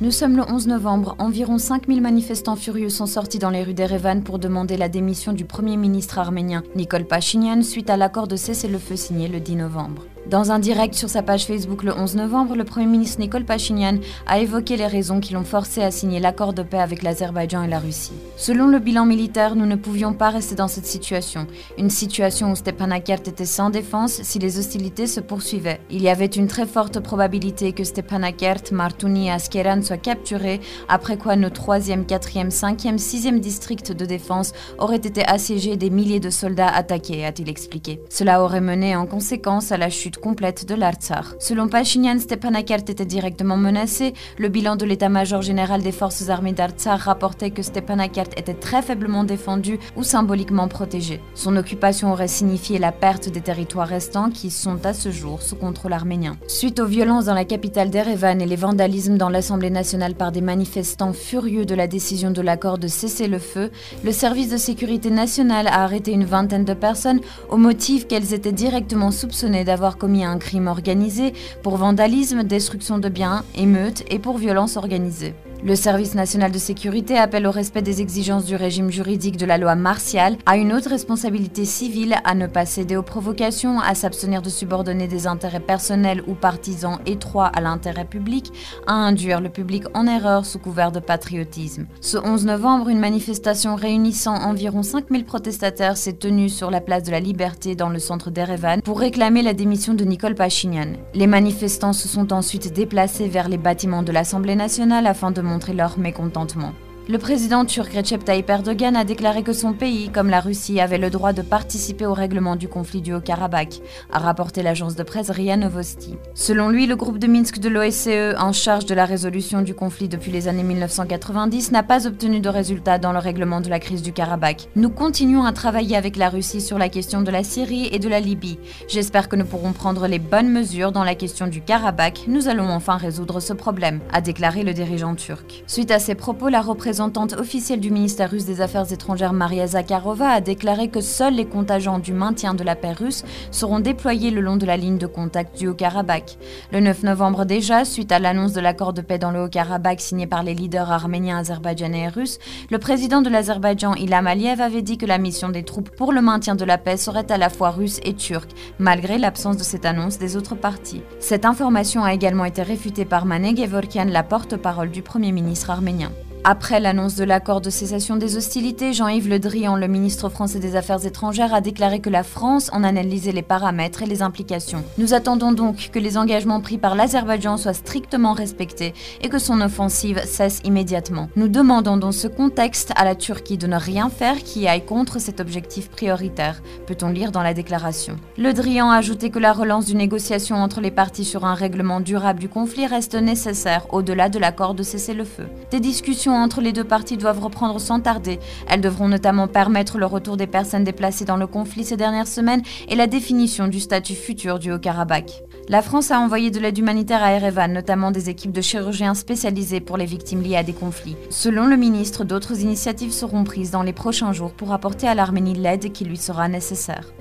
Nous sommes le 11 novembre. Environ 5000 manifestants furieux sont sortis dans les rues d'Erevan pour demander la démission du Premier ministre arménien Nikol Pachinian suite à l'accord de cessez-le-feu signé le 10 novembre. Dans un direct sur sa page Facebook le 11 novembre, le Premier ministre Nikol Pachinian a évoqué les raisons qui l'ont forcé à signer l'accord de paix avec l'Azerbaïdjan et la Russie. Selon le bilan militaire, nous ne pouvions pas rester dans cette situation. Une situation où Stepanakert était sans défense si les hostilités se poursuivaient. Il y avait une très forte probabilité que Stepanakert, Martuni et Askeran soient capturés, après quoi nos 3e, 4e, 5e, 6e districts de défense auraient été assiégés des milliers de soldats attaqués, a-t-il expliqué. Cela aurait mené en conséquence à la chute complète de l'Artsar. Selon Pachinian, Stepanakert était directement menacé. Le bilan de l'état-major général des forces armées d'Artsar rapportait que Stepanakert était très faiblement défendu ou symboliquement protégé. Son occupation aurait signifié la perte des territoires restants qui sont à ce jour sous contrôle arménien. Suite aux violences dans la capitale d'Erevan et les vandalismes dans l'Assemblée nationale par des manifestants furieux de la décision de l'accord de cesser le feu, le service de sécurité nationale a arrêté une vingtaine de personnes au motif qu'elles étaient directement soupçonnées d'avoir commis un crime organisé pour vandalisme, destruction de biens, émeute et pour violence organisée. Le service national de sécurité appelle au respect des exigences du régime juridique de la loi martiale, à une autre responsabilité civile, à ne pas céder aux provocations, à s'abstenir de subordonner des intérêts personnels ou partisans étroits à l'intérêt public, à induire le public en erreur sous couvert de patriotisme. Ce 11 novembre, une manifestation réunissant environ 5000 protestataires s'est tenue sur la place de la Liberté dans le centre d'Erevan pour réclamer la démission de Nicole Pachinian. Les manifestants se sont ensuite déplacés vers les bâtiments de l'Assemblée nationale afin de montrer leur mécontentement. Le président turc Recep Tayyip Erdogan a déclaré que son pays, comme la Russie, avait le droit de participer au règlement du conflit du Haut-Karabakh, a rapporté l'agence de presse RIA Novosti. Selon lui, le groupe de Minsk de l'OSCE, en charge de la résolution du conflit depuis les années 1990, n'a pas obtenu de résultats dans le règlement de la crise du Karabakh. Nous continuons à travailler avec la Russie sur la question de la Syrie et de la Libye. J'espère que nous pourrons prendre les bonnes mesures dans la question du Karabakh. Nous allons enfin résoudre ce problème, a déclaré le dirigeant turc. Suite à ces propos, la représentation représentante officielle du ministère russe des Affaires étrangères Maria Zakharova a déclaré que seuls les contingents du maintien de la paix russe seront déployés le long de la ligne de contact du Haut-Karabakh. Le 9 novembre déjà, suite à l'annonce de l'accord de paix dans le Haut-Karabakh signé par les leaders arméniens, azerbaïdjanais et russes, le président de l'Azerbaïdjan Ilham Aliyev avait dit que la mission des troupes pour le maintien de la paix serait à la fois russe et turque, malgré l'absence de cette annonce des autres parties. Cette information a également été réfutée par Mané Gevorkian, la porte-parole du Premier ministre arménien. Après l'annonce de l'accord de cessation des hostilités, Jean-Yves Le Drian, le ministre français des Affaires étrangères, a déclaré que la France en analysait les paramètres et les implications. Nous attendons donc que les engagements pris par l'Azerbaïdjan soient strictement respectés et que son offensive cesse immédiatement. Nous demandons dans ce contexte à la Turquie de ne rien faire qui aille contre cet objectif prioritaire, peut-on lire dans la déclaration. Le Drian a ajouté que la relance d'une négociation entre les parties sur un règlement durable du conflit reste nécessaire au-delà de l'accord de cessez-le-feu. Des discussions entre les deux parties doivent reprendre sans tarder. Elles devront notamment permettre le retour des personnes déplacées dans le conflit ces dernières semaines et la définition du statut futur du Haut-Karabakh. La France a envoyé de l'aide humanitaire à Erevan, notamment des équipes de chirurgiens spécialisés pour les victimes liées à des conflits. Selon le ministre, d'autres initiatives seront prises dans les prochains jours pour apporter à l'Arménie l'aide qui lui sera nécessaire.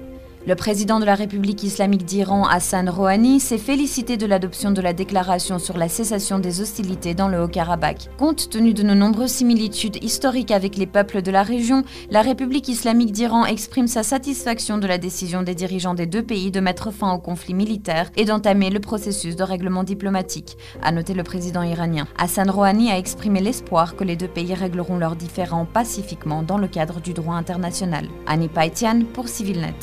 Le président de la République islamique d'Iran, Hassan Rouhani, s'est félicité de l'adoption de la déclaration sur la cessation des hostilités dans le Haut-Karabakh. Compte tenu de nos nombreuses similitudes historiques avec les peuples de la région, la République islamique d'Iran exprime sa satisfaction de la décision des dirigeants des deux pays de mettre fin au conflit militaire et d'entamer le processus de règlement diplomatique, a noté le président iranien. Hassan Rouhani a exprimé l'espoir que les deux pays régleront leurs différends pacifiquement dans le cadre du droit international. Annie Paitian pour CivilNet.